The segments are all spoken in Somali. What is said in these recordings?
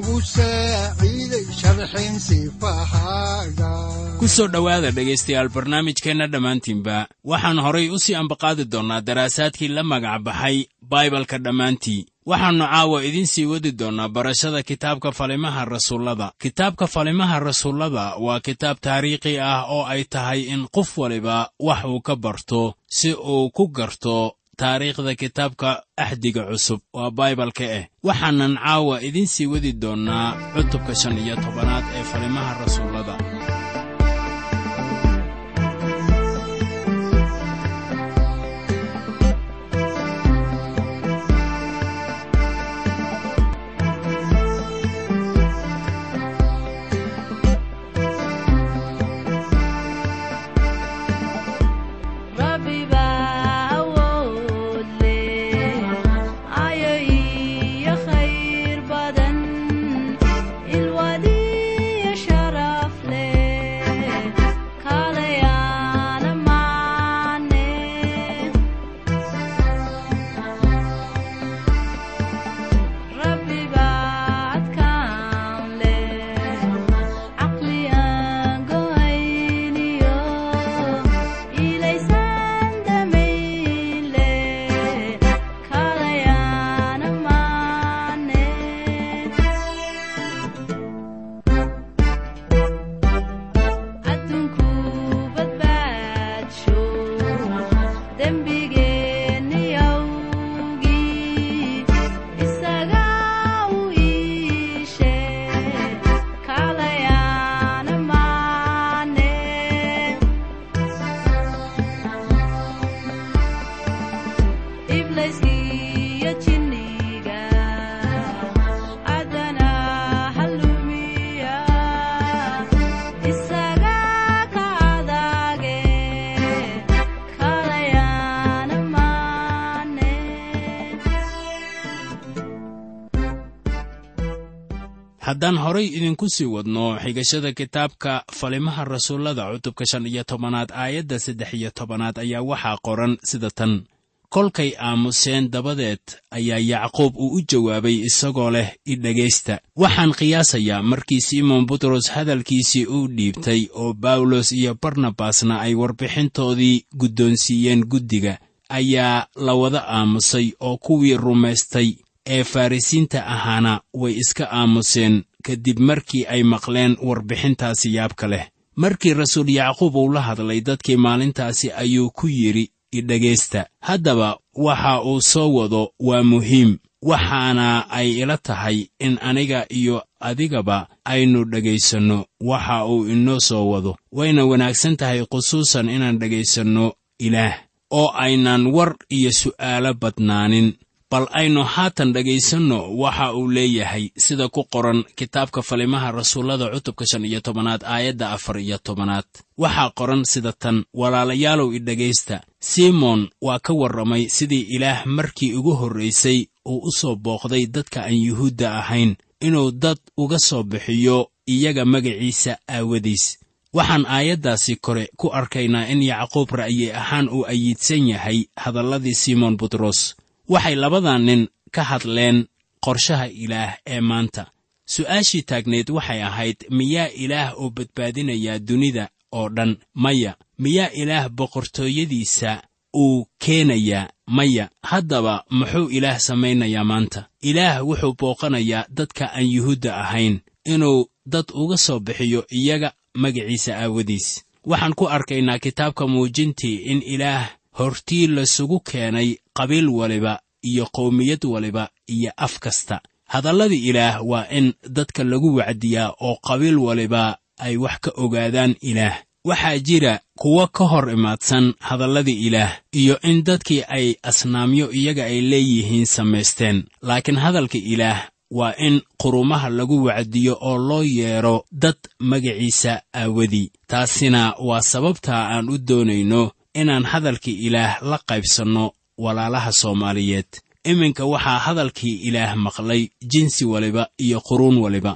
udanogu saaciiday sharxin sifahaaga ku soo dhowaada dhegaystayaal barnaamijkeenna dhammaantiinba waxaan horay u sii ambaqaadi doonnaa daraasaadkii la magac baxay baibalka dhammaantii. Waxaannu caawa idiin sii wadi doonnaa barashada kitaabka falimaha rasuullada. Kitaabka falimaha rasuullada waa kitaab taariikhi ah oo ay tahay in qof waliba wax uu ka barto si uu ku garto taariikhda kitaabka axdiga cusub waa baibalka ah waxaanan caawa idiin sii wadi doonnaa cutubka shan iyo tobanaad ee falimaha rasuullada haddaan horay idinku sii wadno xigashada kitaabka falimaha rasuullada cutubka shan iyo tobanaad aayadda saddex iyo tobanaad ayaa waxaa qoran sida tan. Kolkay aamuseen dabadeed ayaa yacquub uu u jawaabay isagoo leh idhegaysta waxaan qiyaasayaa markii simon butros hadalkiisii uu dhiibtay oo bawlos iyo barnabasna ay warbixintoodii guddoonsiiyeen guddiga ayaa la wada aamusay oo kuwii rumaystay ee farrisiinta ahaana way iska aamuseen kadib markii ay maqleen warbixintaasi yaabka leh. Markii rasuul yacquub uu la hadlay dadkii maalintaasi ayuu ku yidhi idhegaysta haddaba waxa uu soo wado waa muhiim. Waxaana ay ila tahay in aniga iyo adigaba aynu dhegaysanno waxa uu inoo soo wado. Wayna wanaagsan tahay khusuusan inaan dhegaysanno ilaah oo aynan war iyo su'aalo badnaanin bal aynu haatan dhegaysanno waxa uu leeyahay sida ku qoran kitaabka falimaha rasuullada cutubka shan iyo tobanaad aayadda afar iyo tobanaad. Waxaa qoran sida tan walaalayaalow idhegaysta simon waa ka warramay sidii ilaah markii ugu horraysay uu u soo booqday dadka aan yuhuudda ahayn inuu dad uga soo bixiyo iyaga magaciisa aawadiis. Waxaan aayaddaasi kore ku arkaynaa in yacquub ra'yi ahaan uu ayiidsan yahay hadalladii simon butros waxay labadan nin ka hadleen qorshaha ilaah ee maanta. Su'aashii taagneed waxay ahayd miyaa ilaah oo badbaadinayaa dunida oo dhan maya? Miyaa ilaah boqortooyadiisa uu keenayaa maya? Haddaba muxuu ilaah samaynayaa maanta? Ilaah wuxuu booqanayaa dadka aan yuhuudda ahayn inuu dad uga soo bixiyo iyaga magaciisa aawadiis. Waxaan ku arkaynaa kitaabka muujintii in ilaah hortii lasugu keenay qabiil waliba iyo qowmiyad waliba iyo af kasta. Hadalladii ilaah waa in dadka lagu wacdiyaa oo qabiil waliba ay wax ka ogaadaan ilaah. Waxaa jira kuwo ka hor imaadsan hadalladii ilaah iyo in dadkii ay asnaamyo iyaga ay leeyihiin samaysteen. Laakiin hadalka ilaah waa in qurumaha lagu wacdiyo oo loo yeedho dad magaciisa aawadii taasina waa sababta aan u doonayno inaan hadalkii ilaah la qaybsanno walaalaha soomaaliyeed. Iminka waxaa hadalkii ilaah maqlay jinsi waliba iyo quruun waliba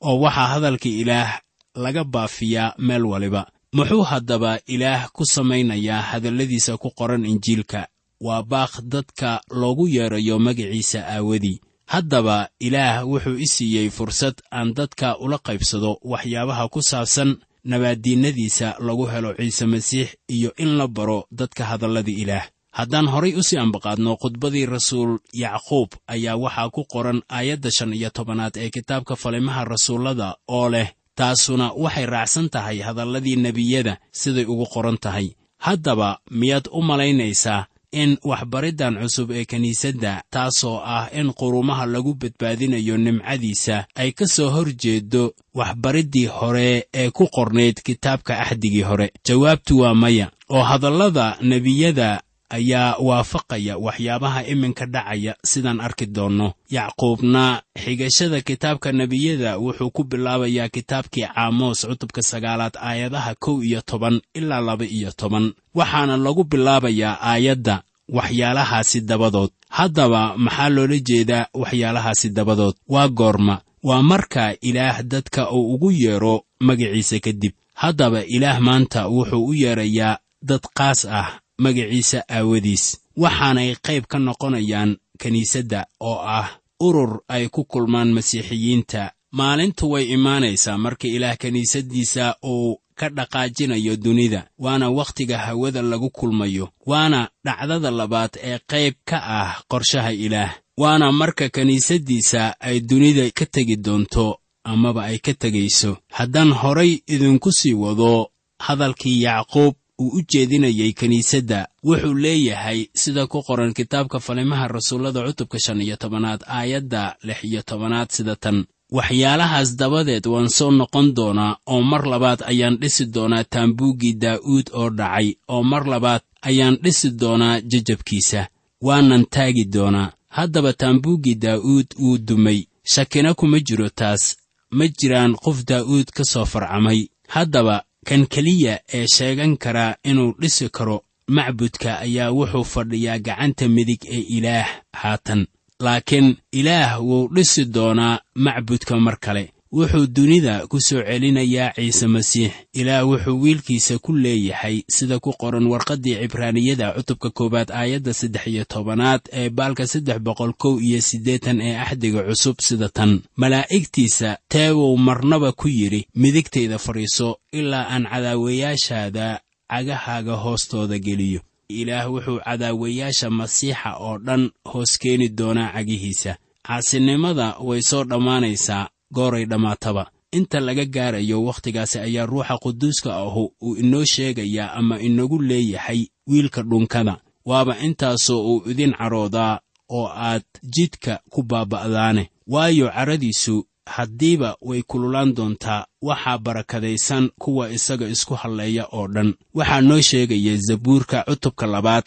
oo waxaa hadalkii ilaah laga baafiyaa meel waliba. Muxuu haddaba ilaah ku samaynayaa hadalladiisa ku qoran injiilka? Waa baaq dadka loogu yeedrayo magaciisa aawadii haddaba ilaah wuxuu i siiyey fursad aan dadka ula qaybsado waxyaabaha ku saabsan nabaaddiinnadiisa lagu helo ciise masiix iyo in la baro dadka hadalladii ilaah haddaan horay u sii ambaqaadno khudbadii rasuul yacquub ayaa waxaa ku qoran aayadda shan iyo tobanaad ee kitaabka falimaha rasuullada oo leh taasuna waxay raacsan tahay hadalladii nebiyada siday ugu qoran tahay. Haddaba miyaad u malaynaysaa in waxbariddan cusub ee kiniisadda taasoo ah in qurumaha lagu badbaadinayo nimcadiisa ay ka soo hor jeeddo waxbariddii hore ee ku qornayd kitaabka axdigii hore. Jawaabtu waa maya oo hadallada nebiyada ayaa waafaqaya waxyaabaha iminka dhacaya sidaan arki doonno. Yacquubna xigashada kitaabka nebiyada wuxuu ku bilaabayaa kitaabkii caamoos cutubka sagaalaad aayadaha kow iyo toban ilaa laba iyo toban. Waxaana lagu bilaabayaa aayadda waxyaalahaasi dabadood. Haddaba maxaa loola jeedaa waxyaalahaasi dabadood? Waa goorma. Waa marka ilaah dadka uu ugu yeedho magaciisa kadib haddaba ilaah maanta wuxuu u yeedrayaa dad qaas ah magaciisa aawadiis. Waxaanay qayb ka noqonayaan kiniisadda oo ah urur ay ku kulmaan masiixiyiinta. Maalintu way imaanaysaa marka ilaah kiniisaddiisa uu ka dhaqaajinayo dunida waana wakhtiga hawada lagu kulmayo waana dhacdada labaad ee qayb ka ah qorshaha ilaah waana marka kiniisaddiisa ay dunida ka tegi doonto amaba ay ka tegayso. Haddaan horay idinku sii wado hadalkii yacquub uu u jeedinayay kiniisadda. Wuxuu leeyahay sida ku qoran kitaabka falimaha rasuullada cutubka shan iyo tobanaad aayadda lix iyo tobanaad sida tan. Waxyaalahaas dabadeed waan soo noqon doonaa oo mar labaad ayaan dhisi doonaa taambuuggii daa'uud oo dhacay oo mar labaad ayaan dhisi doonaa jajabkiisa. Waanan taagi doonaa. Haddaba taambuuggii daa'uud wuu dumay. Shakina kuma jiro taas. Ma jiraan qof daa'uud ka soo farcamay. Haddaba kan keliya ee sheegan karaa inuu dhisi karo macbudka ayaa wuxuu fadhiyaa gacanta midig ee ilaah haatan. Laakiin ilaah wuu dhisi doonaa macbudka mar kale wuxuu dunida ku soo celinayaa ciise masiix. Ilaah wuxuu wiilkiisa ku leeyahay sida ku qoran warqaddii cibraaniyada cutubka koowaad aayadda saddex iyo tobanaad ee baalka saddex boqol kow iyo siddeetan ee axdiga cusub sida tan. Malaa'igtiisa teewow marnaba ku yidhi midigtayda fadhiiso ilaa aan cadaawayaashaada cagahaaga hoostooda geliyo. Ilaah wuxuu cadaawayaasha masiixa oo dhan hoos keeni doonaa cagihiisa. Caasinimada way soo dhammaanaysaa gooray dhammaataba inta laga gaarayo wakhtigaasi ayaa ruuxa quduuska ahu uu inoo sheegayaa ama inagu leeyahay wiilka dhunkada waaba intaasoo uu idin caroodaa oo aad jidka ku baaba'daane. Waayo caradiisu haddiiba way kululaan doontaa. Waxaa barakadaysan kuwa isaga isku halleeya oo dhan. Waxaa noo sheegaya zabuurka cutubka labaad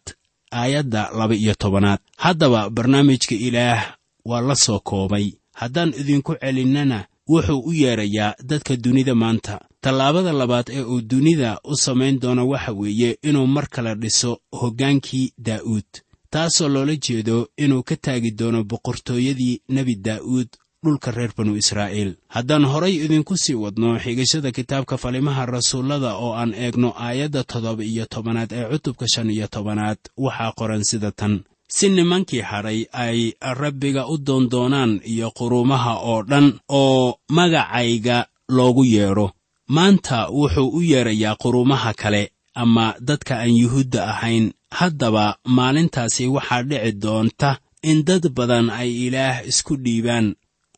aayadda laba iyo tobanaad. Haddaba barnaamijka ilaah waa la soo koobay haddaan idinku celinnana wuxuu u yeedrayaa dadka dunida maanta. Tallaabada labaad ee uu dunida u samayn doono waxa weeye inuu mar kale dhiso hoggaankii daa'uud taasoo loola jeedo inuu ka taagi doono boqortooyadii nebi daa'uud dhulka reer banu israa'iil. Haddaan horay idinku sii wadno xigashada kitaabka falimaha rasuullada oo aan eegno aayadda toddoba iyo tobanaad ee cutubka shan iyo tobanaad waxaa qoran sida tan si nimankii hadhay ay rabbiga u doondoonaan iyo quruumaha oo dhan oo magacayga loogu yeedho maanta wuxuu u yeedrayaa quruumaha kale ama dadka aan yuhuudda ahayn. Haddaba maalintaasi waxaa dhici doonta in dad badan ay ilaah isku dhiibaan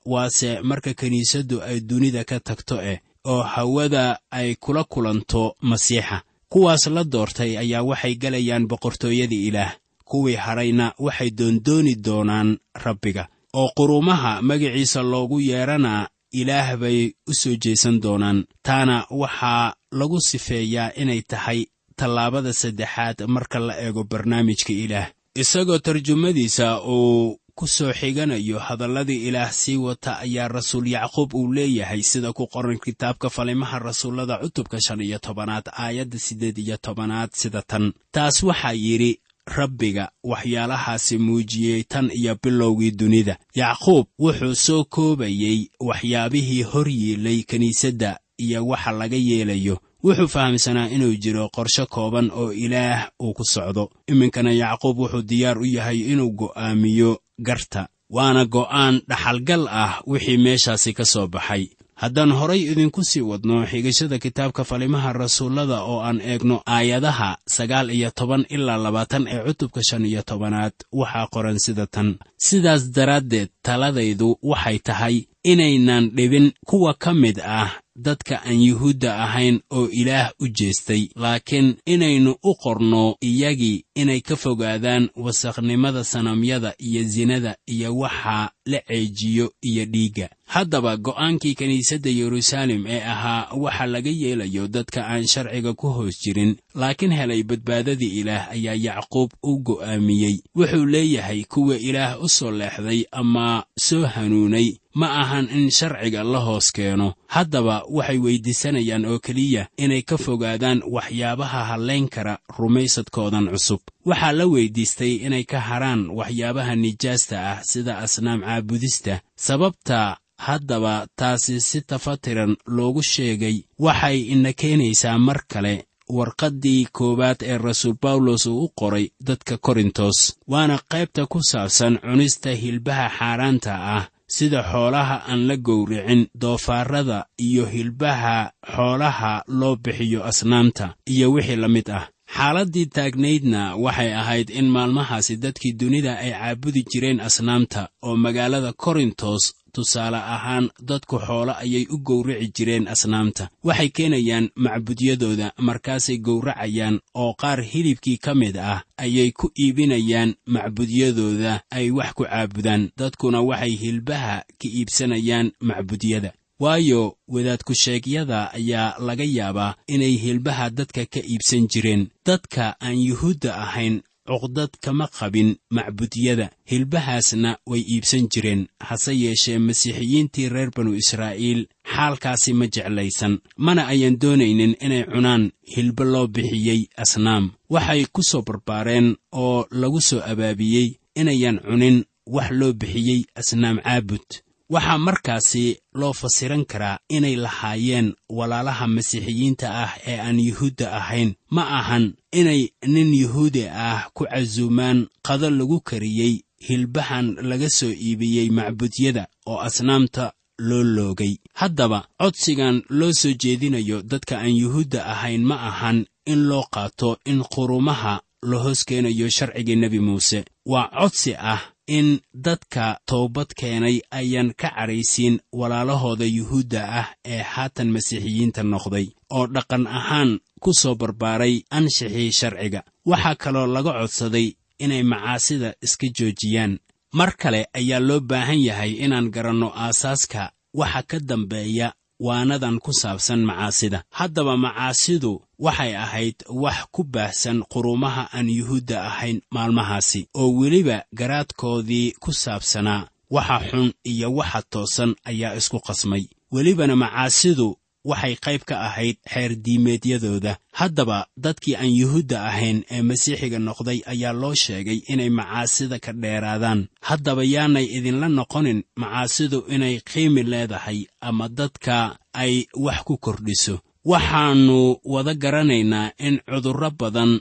waase marka kiniisaddu ay dunida ka tagto eh oo hawada ay kula kulanto masiixa. Kuwaas la doortay ayaa waxay gelayaan boqortooyadii ilaah kuwii hadhayna waxay doondooni doonaan rabbiga. oo qurumaha magaciisa loogu yeedhana ilaah bay u soo jeesan doonaan. Taana waxaa lagu sifeeyaa inay tahay tallaabada saddexaad marka la eego barnaamijka ilaah. Isagoo tarjumadiisa uu ku soo xiganayo hadalladii ilaah sii wata ayaa rasuul yacquub uu leeyahay sida ku qoran kitaabka falimaha rasuullada cutubka shan iyo tobanaad aayadda siddeed iyo tobanaad sida tan. Taas waxaa yidhi rabbiga waxyaalahaasi muujiyey tan iyo bilowgii dunida. Yacquub wuxuu soo koobayey waxyaabihii hor yiilay kiniisadda iyo waxa laga yeelayo. Wuxuu fahamsanaa inuu jiro qorshe kooban oo ilaah uu ku socdo. Iminkana yacquub wuxuu diyaar u yahay inuu go'aamiyo garta waana go'aan dhaxalgal ah wixii meeshaasi ka soo baxay haddaan horay idinku sii wadno xigashada kitaabka falimaha rasuullada oo aan eegno aayadaha sagaal iyo toban ilaa labaatan ee cutubka shan iyo tobanaad waxaa qoran sida tan. Sidaas daraaddeed taladaydu waxay tahay inaynan dhibin kuwa ka mid ah dadka aan yuhuudda ahayn oo ilaah u jeestay. Laakiin inaynu u qorno iyagii inay ka fogaadaan wasakhnimada sanamyada iyo sinada iyo waxa la ceejiyo iyo dhiigga. Haddaba go'aankii kiniisadda yeruusaalem ee ahaa waxa laga yeelayo dadka aan sharciga ku hoos jirin laakiin helay badbaadadii ilaah ayaa yacquub u go'aamiyey. Wuxuu leeyahay kuwa ilaah u soo leexday ama soo hanuunay ma ahan in sharciga la hoos keeno. Haddaba waxay weyddiisanayaan oo keliya inay ka fogaadaan waxyaabaha hallayn kara rumaysadkoodan cusub waxaa la weyddiistay inay ka hadhaan waxyaabaha nijaasta ah sida asnaam caabudista. Sababta haddaba taasi si tafatiran loogu sheegay waxay ina keenaysaa mar kale warqaddii koowaad ee rasuul bawlos uu u qoray dadka korintos. Waana qaybta ku saabsan cunista hilbaha xaaraanta ah sida xoolaha aan la gowricin doofaarrada iyo hilbaha xoolaha loo bixiyo asnaamta iyo wixii la mid ah xaaladdii taagnaydna waxay ahayd in maalmahaasi dadkii dunida ay caabudi jireen asnaamta oo magaalada korintos tusaale ahaan dadku xoolo ayay u gowraci jireen asnaamta. Waxay keenayaan macbudyadooda markaasay gowracayaan oo qaar hilibkii ka mid ah ayay ku iibinayaan macbudyadooda ay wax ku caabudaan. Dadkuna waxay hilbaha ka iibsanayaan macbudyada waayo wadaadku-sheegyada ayaa laga yaabaa inay hilbaha dadka ka iibsan jireen. Dadka aan yuhuudda ahayn cuqdad kama qabin macbudyada. Hilbahaasna way iibsan jireen hase yeeshee masiixiyiintii reer banu israa'iil xaalkaasi ma jeclaysan. Mana ayan doonaynin inay cunaan hilbo loo bixiyey asnaam. Waxay ku soo barbaareen oo lagu soo abaabiyey inayan cunin wax loo bixiyey asnaam caabud waxaa markaasi loo fasiran karaa inay lahaayeen walaalaha masiixiyiinta ah ee aan yuhuudda ahayn. Ma ahan inay nin yuhuudi ah ku casuumaan qado lagu kariyey hilbahan laga soo iibiyey macbudyada oo asnaamta loo loogay. Haddaba codsigan loo soo jeedinayo dadka aan yuhuudda ahayn ma ahan in loo qaato in qurumaha la hoos keenayo sharcigii nebi muuse. Waa codsi ah in dadka toobad keenay ayaan ka cadhaysiin walaalahooda yuhuudda ah ee haatan masiixiyiinta noqday oo dhaqan ahaan ku soo barbaaray anshixii sharciga. Waxaa kaloo laga codsaday inay macaasida iska joojiyaan. Mar kale ayaa loo baahan yahay inaan garanno aasaaska. Waxa ka dambeeya waanadan ku saabsan macaasida. Haddaba macaasidu waxay ahayd wax ku baahsan qurumaha aan yuhuudda ahayn maalmahaasi oo weliba garaadkoodii ku saabsanaa. Waxa xun iyo waxa toosan ayaa isku qasmay. Welibana macaasidu waxay qayb ka ahayd xeerdiimeedyadooda haddaba dadkii aan yuhuudda ahayn ee masiixiga noqday ayaa loo sheegay inay macaasida ka dheeraadaan. Haddaba yaanay idinla noqonin macaasidu inay qiimi leedahay ama dadka ay wax ku kordhiso. Waxaannu wada garanaynaa in cudurro badan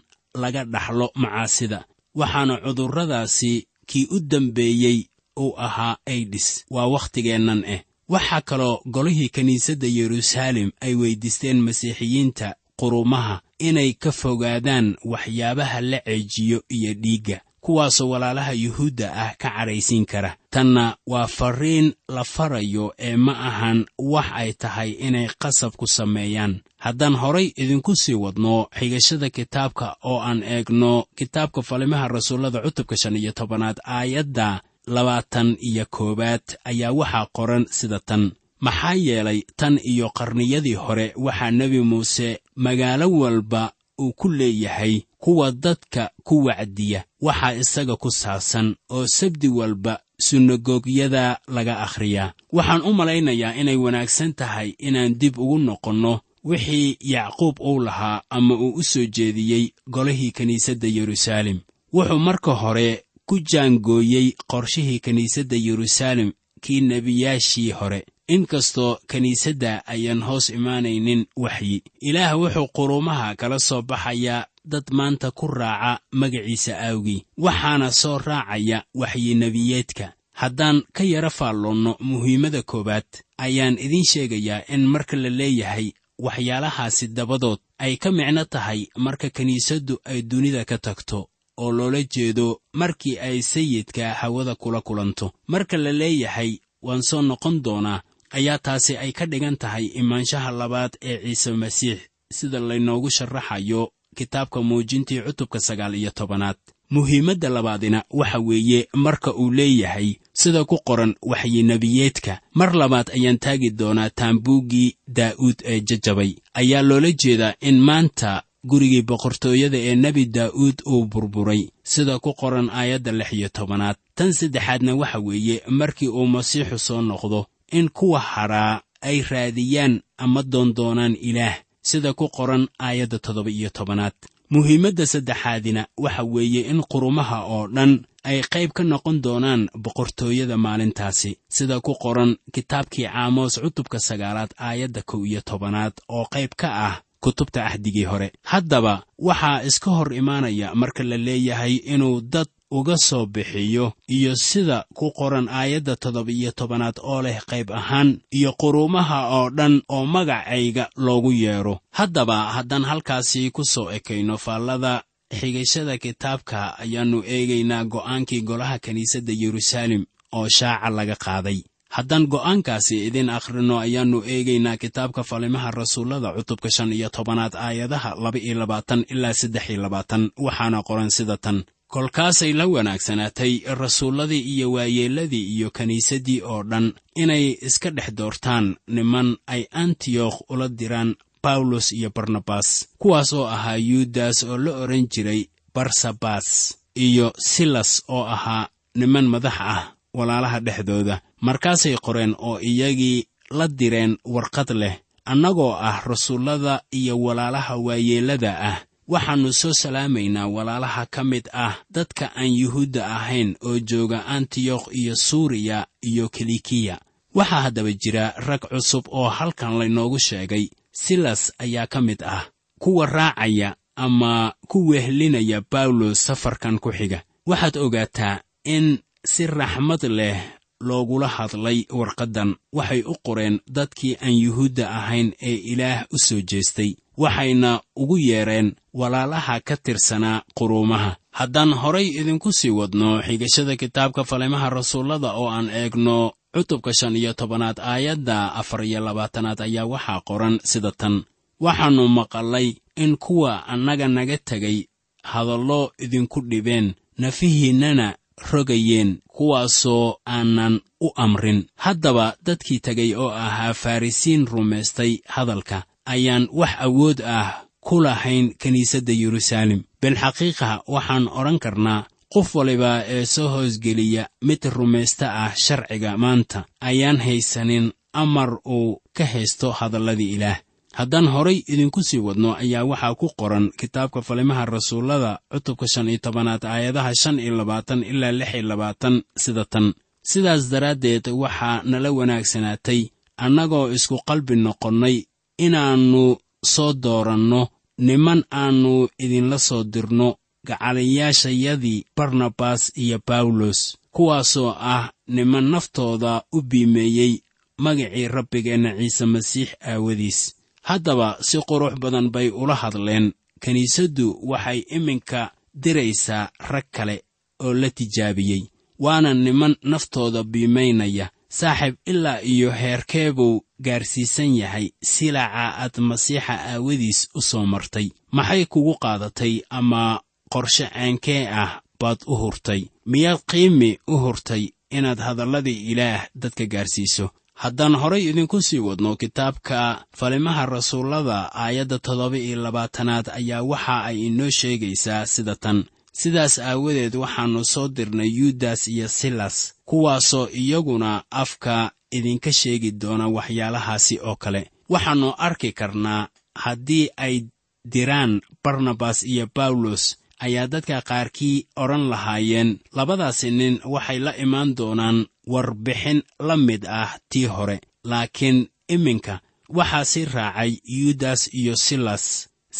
laga dhaxlo macaasida. Waxaana cudurradaasi kii u dambeeyey uu ahaa aidhis waa wakhtigeennan ah waxaa kaloo golihii kiniisadda yeruusaalem ay weyddiisteen masiixiyiinta qurumaha inay ka fogaadaan waxyaabaha la ceejiyo iyo dhiigga kuwaasoo walaalaha yuhuudda ah ka cadhaysiin kara. Tanna waa farriin la farayo ee ma ahan wax ay tahay inay qasab ku sameeyaan. Haddaan horay idinku sii wadno xigashada kitaabka oo aan eegno kitaabka falimaha rasuullada cutubka shan iyo tobanaad aayadda labaatan iyo koowaad ayaa waxaa qoran sida tan. Maxaa yeelay tan iyo qarniyadii hore waxaa nebi muuse magaalo walba uu ku leeyahay kuwa dadka ku wacdiya. Waxaa isaga ku saabsan oo sabdi walba sunagogyada laga akhriyaa. Waxaan u malaynayaa inay wanaagsan tahay inaan dib ugu noqonno wixii yacquub uu lahaa ama uu u soo jeediyey golihii kiniisadda yeruusaalem wuxuu marka hore ku jaangooyey qorshihii kiniisadda yeruusaalem kii nebiyaashii hore. Inkastoo kiniisadda ayaan hoos imaanaynin waxyi. Ilaah wuxuu quruumaha kala soo baxayaa dad maanta ku raaca magaciisa aawgii. Waxaana soo raacaya waxyi nebiyeedka. Haddaan ka yara faalloonno muhiimada koowaad ayaan idiin sheegayaa in marka la leeyahay waxyaalahaasi dabadood ay ka micno tahay marka kiniisaddu ay dunida ka tagto oo loola jeedo markii ay sayidka hawada kula kulanto. Marka la leeyahay waan soo noqon doonaa ayaa taasi ay ka dhigan tahay imaanshaha labaad ee ciise masiix sida laynoogu sharaxayo kitaabka muujintii cutubka sagaal iyo tobanaad. Muhiimadda labaadina waxa weeye marka uu leeyahay sida ku qoran waxyi nebiyeedka mar labaad ayaan taagi doonaa taambuuggii daa'uud ee jajabay. Ayaa loola jeedaa in maanta gurigii boqortooyada ee nebi daa'uud uu burburay. Sida ku qoran aayadda lix iyo tobanaad. Tan saddexaadna waxa weeye markii uu masiixu soo noqdo in kuwa hadhaa ay raadiyaan ama doondoonaan ilaah. Sida ku qoran aayadda toddoba iyo tobanaad. Muhiimadda saddexaadina waxa weeye in qurumaha oo dhan ay qayb ka noqon doonaan boqortooyada maalintaasi. Sida ku qoran kitaabkii caamoos cutubka sagaalaad aayadda kow iyo tobanaad oo qayb ka ah kutubta ahdigii hore. Haddaba waxaa iska hor imaanaya marka la leeyahay inuu dad uga soo bixiyo iyo sida ku qoran aayadda toddoba iyo tobanaad oo leh qayb ahaan iyo quruumaha oo dhan oo magacayga loogu yeedho haddaba haddaan halkaasi ku soo ekayno faallada xigashada kitaabka ayaannu eegaynaa go'aankii golaha kiniisadda yeruusaalem oo shaaca laga qaaday haddaan go'aankaasi idin akhrino ayaannu eegaynaa kitaabka falimaha rasuullada cutubka shan iyo tobanaad aayadaha laba iyo labaatan ilaa saddex iyo labaatan. Waxaana qoran sida tan. Kolkaasay la wanaagsanaatay rasuulladii iyo waayeelladii iyo kiniisaddii oo dhan inay iska dhex doortaan niman ay antiyokh ula diraan bawlos iyo barnabas kuwaas oo ahaa yuudas oo la odhan jiray barsabas iyo silas oo ahaa niman madax ah walaalaha dhexdooda markaasay qoreen oo iyagii la direen warqad leh annagoo ah rasuullada iyo walaalaha waayeellada ah. Waxaannu soo salaamaynaa walaalaha ka mid ah dadka aan yuhuudda ahayn oo jooga antiyokh iyo suuriya iyo kilikiya. Waxaa haddaba jira rag cusub oo halkan laynoogu sheegay silas ayaa ka mid ah kuwa raacaya ama ku wehlinaya bawlos safarkan ku xiga. Waxaad ogaataa in si raxmad leh loogula hadlay warqaddan. Waxay u qoreen dadkii aan yuhuudda ahayn ee ilaah u soo jeestay. Waxayna ugu yeedheen walaalaha ka tirsanaa quruumaha haddaan horay idinku sii wadno xigashada kitaabka falimaha rasuullada oo aan eegno cutubka shan iyo tobanaad aayadda afar iyo labaatanaad ayaa waxaa qoran sida tan. Waxaannu maqallay in kuwa annaga naga tegay hadallo idinku dhibeen nafihiinnana rogayeen kuwaasoo aanan u amrin. Haddaba dadkii tegay oo ahaa farrisiin rumaystay hadalka ayaan wax awood ah ku lahayn kiniisadda yeruusaalem bilxaqiiqa waxaan odhan karnaa qof waliba ee soo hoosgeliya mid rumaysta ah sharciga maanta ayaan haysanin amar uu ka haysto hadalladii ilaah haddaan horay idinku sii wadno ayaa waxaa ku qoran kitaabka falimaha rasuullada cutubka shan iyo tobanaad aayadaha shan iyo labaatan ilaa lix iyo labaatan sida tan. Sidaas daraaddeed waxaa nala wanaagsanaatay annagoo isku qalbi noqonnay inaannu soo dooranno niman aannu idinla soo dirno gacalayaashayadii barnabas iyo bawlos kuwaasoo ah niman naftooda u biimeeyey magacii rabbigeenna ciise masiix aawadiis haddaba si qurux badan bay ula hadleen. Kiniisaddu waxay iminka diraysaa rag kale oo la tijaabiyey waana niman naftooda biimaynaya. Saaxiib ilaa iyo heerkeebuu gaarsiisan yahay silaca aad masiixa aawadiis u soo martay. Maxay kugu qaadatay ama qorshe ceenkee ah baad u hurtay? Miyaad qiimi u hurtay inaad hadalladii ilaah dadka gaarsiiso haddaan horay idinku sii wadno kitaabka falimaha rasuullada aayadda toddoba iyo labaatanaad ayaa waxa ay inoo sheegaysaa sida tan. Sidaas aawadeed waxaannu soo dirnay yuudas iyo silas kuwaasoo iyaguna afka idinka sheegi doona waxyaalahaasi oo kale. Waxaannu arki karnaa haddii ay diraan barnabas iyo bawlos ayaa dadka qaarkii odhan lahaayeen. Labadaasi nin waxay la imaan doonaan warbixin la mid ah tii hore laakiin iminka waxaa si raacay yuudas iyo silas.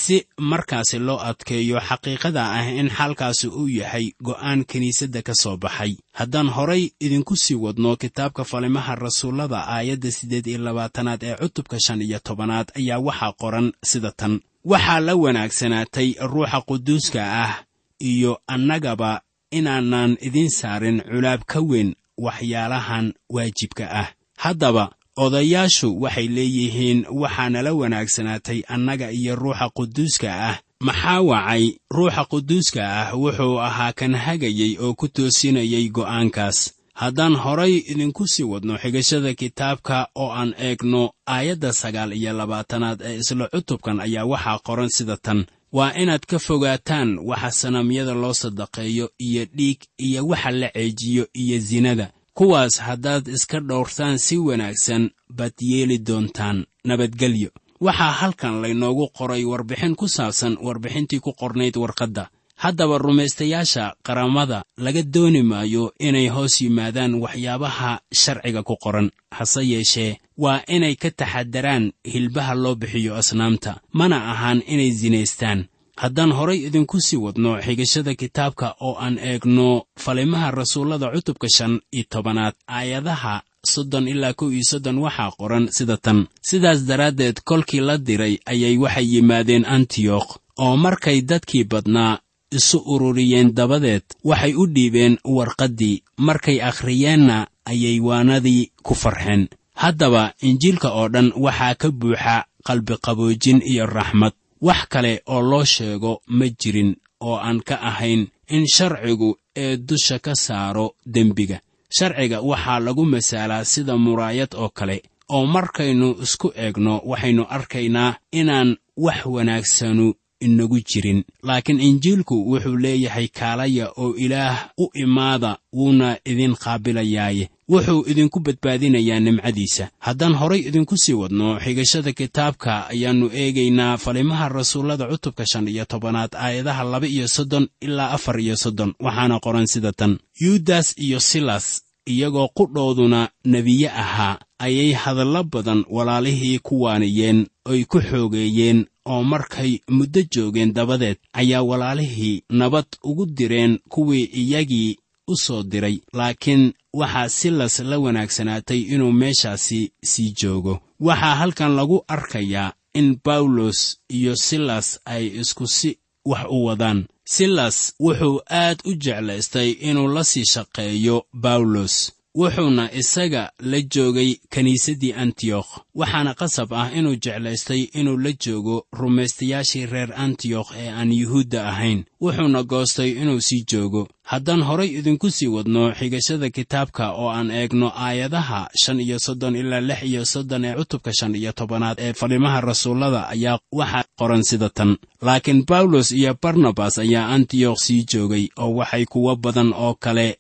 Si markaasi loo adkeeyo xaqiiqada ah in xalkaasi uu yahay go'aan kiniisadda ka soo baxay. Haddaan horay idinku sii wadno kitaabka falimaha rasuullada aayadda siddeed iyo labaatanaad ee cutubka shan iyo tobanaad ayaa waxaa qoran sida tan waxaa la wanaagsanaatay ruuxa quduuska ah iyo annagaba inaanan idiin saarin culaab ka weyn waxyaalahan waajibka ah. Haddaba odayaashu waxay leeyihiin waxaana la wanaagsanaatay annaga iyo ruuxa quduuska ah. Maxaa wacay? Ruuxa quduuska ah wuxuu ahaa kan hagayey oo ku toosinayay go'aankaas haddaan horay idinku sii wadno xigashada kitaabka oo aan eegno aayadda sagaal iyo labaatanaad ee isla cutubkan ayaa waxaa qoran sida tan. Waa inaad ka fogaataan waxa sanamyada loo sadaqeeyo iyo dhiig iyo waxa la ceejiyo iyo sinada kuwaas haddaad iska dhowrtaan si wanaagsan baad yeeli doontaan nabadgelyo. Waxaa halkan laynoogu qoray warbixin ku saabsan warbixintii ku qornayd warqadda haddaba rumaystayaasha qaramada laga dooni maayo inay hoos yimaadaan waxyaabaha sharciga ku qoran. Hase yeeshee waa inay ka taxadaraan hilbaha loo bixiyo asnaamta mana ahaan inay sinaystaan haddaan horay idinku sii wadno xigashada kitaabka oo aan eegno falimaha rasuullada cutubka shan iyo tobanaad aayadaha soddon ilaa kow iyo soddon waxaa qoran sida tan. Sidaas daraaddeed kolkii la diray ayay waxay yimaadeen antiyokh oo markay dadkii badnaa isu ururiyeen dabadeed waxay u dhiibeen warqaddii. Markay akhriyeenna ayay waanadii ku farxeen. Haddaba injiilka oo dhan waxaa ka buuxa qalbiqaboojin iyo raxmad. Wax kale oo loo sheego ma jirin oo aan ka ahayn in sharcigu ee dusha ka saaro dembiga. Sharciga waxaa lagu masaalaa sida muraayad oo kale. Oo markaynu isku eegno waxaynu arkaynaa inaan wax wanaagsanu inagu jirin. Laakiin injiilku wuxuu leeyahay kaalaya oo ilaah u imaada wuuna idin qaabilayaaye wuxuu idinku badbaadinayaa nimcadiisa. Haddaan horay idinku sii wadno xigashada kitaabka ayaannu eegaynaa falimaha rasuullada cutubka shan iyo tobanaad aayadaha laba iyo soddon ilaa afar iyo soddon. Waxaana qoran sida tan. Yuudas iyo silas iyagoo qudhooduna nebiye ahaa ayay hadallo badan walaalihii ku waaniyeen oy ku xoogeeyeen oo markay muddo joogeen dabadeed ayaa walaalihii nabad ugu direen kuwii iyagii u soo diray. Laakiin waxaa silas la wanaagsanaatay inuu meeshaasi sii joogo. Waxaa halkan lagu arkayaa in bawlos iyo silas ay isku si wax u wadaan. Silas wuxuu aad u jeclaystay inuu la sii shaqeeyo bawlos wuxuuna isaga la joogay kiniisaddii antiyokh waxaana qasab ah inuu jeclaystay inuu la joogo rumaystayaashii reer antiyokh ee aan yuhuudda ahayn. Wuxuuna goostay inuu sii joogo. Haddaan horay idinku sii wadno xigashada kitaabka oo aan eegno aayadaha shan iyo soddon ilaa lix iyo soddon ee cutubka shan iyo tobanaad ee falimaha rasuullada ayaa waxaa qoran sida tan. Laakiin bawlos iyo barnabas ayaa antiyokh sii joogay oo waxay kuwo badan oo kale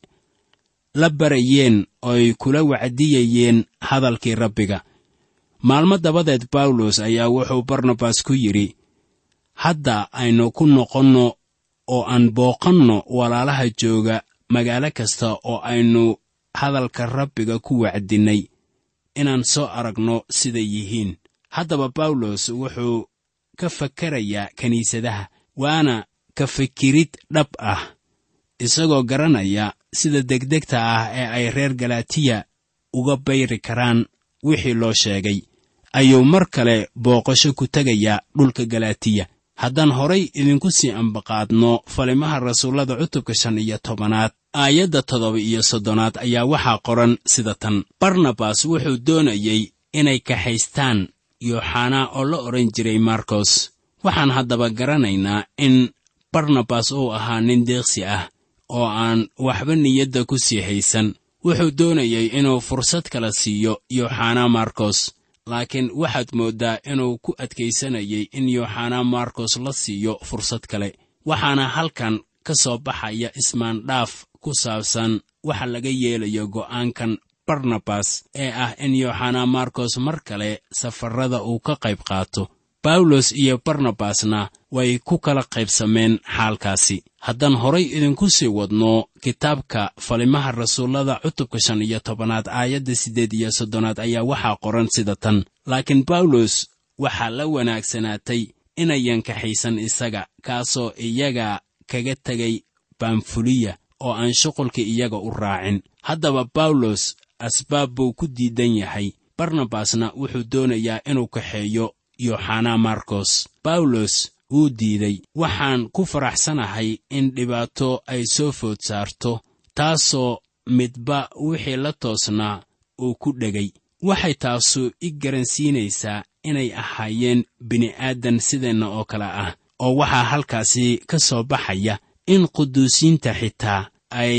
la barayeen ooy kula wacdiyayeen hadalkii rabbiga. Maalmo dabadeed bawlos ayaa wuxuu barnabas ku yidhi hadda aynu ku noqonno oo aan booqanno walaalaha jooga magaalo kasta oo aynu hadalka rabbiga ku wacdinnay inaan soo aragno siday yihiin. Haddaba bawlos wuxuu ka fakerayaa kiniisadaha waana ka fikirid dhab ah isagoo garanaya sida degdegta ah ee ay reer galatiya uga bayri karaan wixii loo sheegay. Ayuu mar kale booqasho ku tegayaa dhulka galatiya haddaan horay idinku sii ambaqaadno falimaha rasuullada cutubka shan iyo tobanaad aayadda toddoba iyo soddonaad ayaa waxaa qoran sida tan. Barnabas wuxuu doonayey inay kaxaystaan yooxanaa oo la odhan jiray markos waxaan haddaba garanaynaa in barnabas uu ahaa nin deeqsi ah oo aan waxba niyadda ku sii haysan. Wuxuu doonayey inuu fursad kala siiyo yooxanaa markos laakiin waxaad mooddaa inuu ku adkaysanayay in yooxanaa markos la siiyo fursad kale. Waxaana halkan ka soo baxaya ismaandhaaf ku saabsan waxa laga yeelayo go'aankan barnabas ee ah in yooxanaa markos mar kale safarrada uu ka qayb qaato bawlos iyo barnabasna way ku kala qaybsameen xaalkaasi. Haddaan horay idinku sii wadno kitaabka falimaha rasuullada cutubka shan iyo tobanaad aayadda siddeed iyo soddonaad ayaa waxaa qoran sida tan. Laakiin bawlos waxaa la wanaagsanaatay inayan kaxaysan isaga kaasoo iyaga kaga tegay bamfuliya oo aan shuqulka iyaga u raacin. Haddaba bawlos asbaab buu ku diidan yahay. Barnabasna wuxuu doonayaa inuu kaxeeyo yooxanaa markos bawlos wuu diiday waxaan ku faraxsanahay in dhibaato ay soo food saarto taasoo midba wixii la toosnaa uu ku dhegay. Waxay taasu i garansiinaysaa inay ahaayeen bini'aadan sideenna oo kale ah oo waxaa halkaasi ka soo baxaya in quduusiinta xitaa ay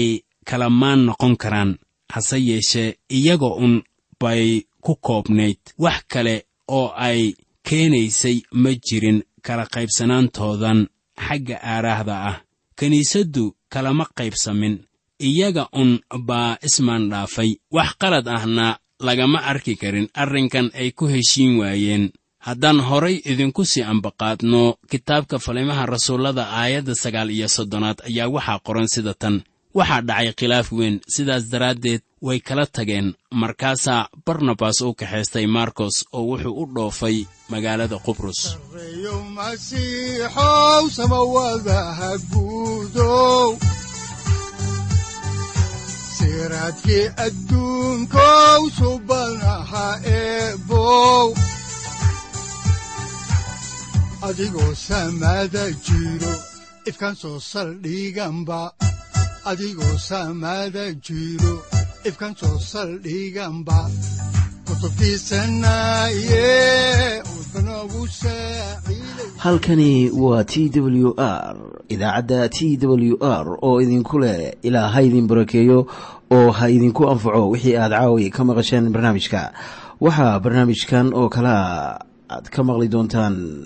kala maan noqon karaan hase yeeshee iyaga un bay ku koobnayd. Wax kale oo ay keenaysay ma jirin kala qaybsanaantoodan xagga aaraahda ah. Kiniisaddu kalama qaybsamin iyaga un baa ismaandhaafay wax qalad ahna lagama arki karin arrinkan ay ku heshiin waayeen. Haddaan horay idinku sii ambaqaadno kitaabka falimaha rasuullada aayadda sagaal iyo soddonaad ayaa waxaa qoran sida tan waxaa dhacay khilaaf weyn. Sidaas daraaddeed way kala tageen. Markaasaa barnabas u kaxaystay markos oo wuxuu u dhoofay magaalada qubrus. Adigoo samada jiro ifkan soo saldhiganba adigoo samada jiro ifkan soo saldhiganba halkani waa t w r idaacadda t w r oo idinku leh ilaa ha idin barakeeyo oo ha idinku anfaco wixii aad caawi ka maqasheen barnaamijka. Waxaa barnaamijkan oo kalea aad ka maqli doontaan